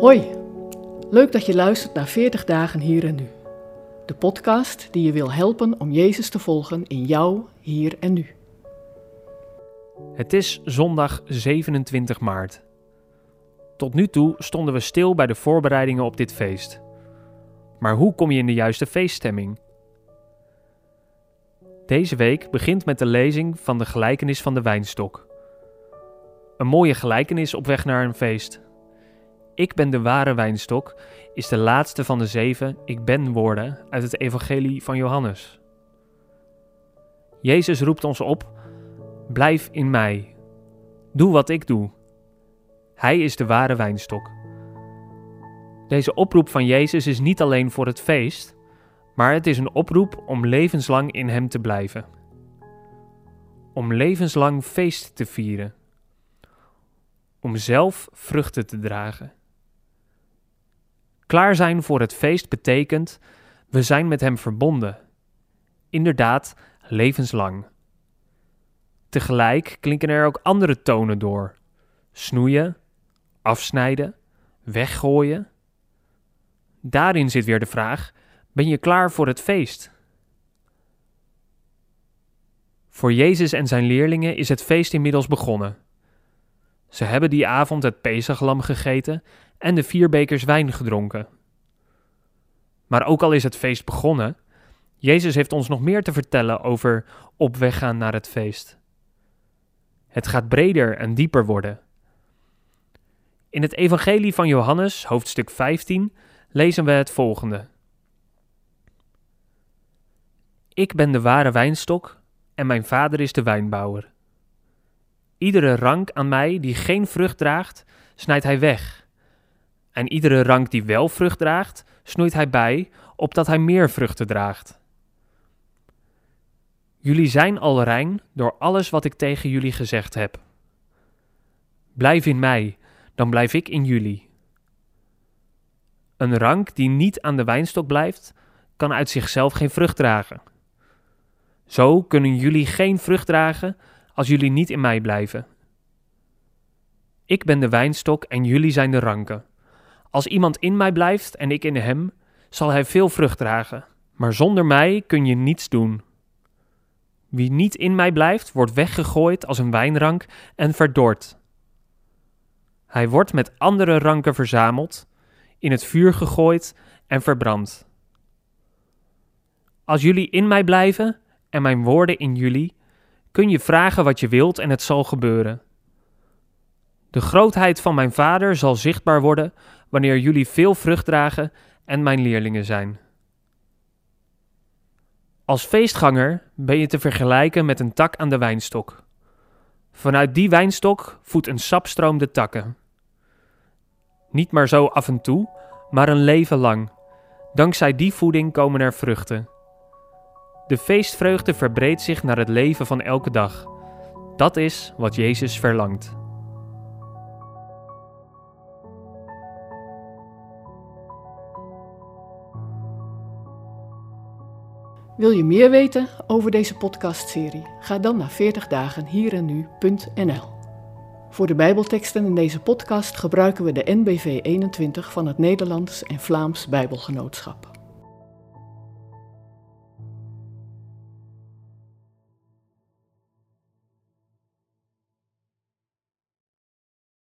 Hoi, leuk dat je luistert naar 40 dagen hier en nu. De podcast die je wil helpen om Jezus te volgen in jou, hier en nu. Het is zondag 27 maart. Tot nu toe stonden we stil bij de voorbereidingen op dit feest. Maar hoe kom je in de juiste feeststemming? Deze week begint met de lezing van de gelijkenis van de wijnstok. Een mooie gelijkenis op weg naar een feest. Ik ben de ware wijnstok is de laatste van de zeven Ik ben woorden uit het Evangelie van Johannes. Jezus roept ons op: Blijf in mij. Doe wat ik doe. Hij is de ware wijnstok. Deze oproep van Jezus is niet alleen voor het feest, maar het is een oproep om levenslang in Hem te blijven. Om levenslang feest te vieren. Om zelf vruchten te dragen. Klaar zijn voor het feest betekent we zijn met Hem verbonden. Inderdaad, levenslang. Tegelijk klinken er ook andere tonen door: snoeien, afsnijden, weggooien. Daarin zit weer de vraag: ben je klaar voor het feest? Voor Jezus en zijn leerlingen is het feest inmiddels begonnen. Ze hebben die avond het Pesachlam gegeten en de vier bekers wijn gedronken. Maar ook al is het feest begonnen, Jezus heeft ons nog meer te vertellen over op weg gaan naar het feest. Het gaat breder en dieper worden. In het Evangelie van Johannes, hoofdstuk 15, lezen we het volgende. Ik ben de ware wijnstok en mijn vader is de wijnbouwer. Iedere rank aan mij die geen vrucht draagt, snijdt hij weg. En iedere rank die wel vrucht draagt, snoeit hij bij, opdat hij meer vruchten draagt. Jullie zijn al rein door alles wat ik tegen jullie gezegd heb. Blijf in mij, dan blijf ik in jullie. Een rank die niet aan de wijnstok blijft, kan uit zichzelf geen vrucht dragen. Zo kunnen jullie geen vrucht dragen als jullie niet in mij blijven. Ik ben de wijnstok en jullie zijn de ranken. Als iemand in mij blijft en ik in hem, zal hij veel vrucht dragen. Maar zonder mij kun je niets doen. Wie niet in mij blijft, wordt weggegooid als een wijnrank en verdord. Hij wordt met andere ranken verzameld, in het vuur gegooid en verbrand. Als jullie in mij blijven en mijn woorden in jullie, kun je vragen wat je wilt en het zal gebeuren. De grootheid van mijn Vader zal zichtbaar worden wanneer jullie veel vrucht dragen en mijn leerlingen zijn. Als feestganger ben je te vergelijken met een tak aan de wijnstok. Vanuit die wijnstok voedt een sapstroom de takken. Niet maar zo af en toe, maar een leven lang. Dankzij die voeding komen er vruchten. De feestvreugde verbreedt zich naar het leven van elke dag. Dat is wat Jezus verlangt. Wil je meer weten over deze podcastserie? Ga dan naar 40dagenhierennu.nl. Voor de Bijbelteksten in deze podcast gebruiken we de NBV 21 van het Nederlands en Vlaams Bijbelgenootschap.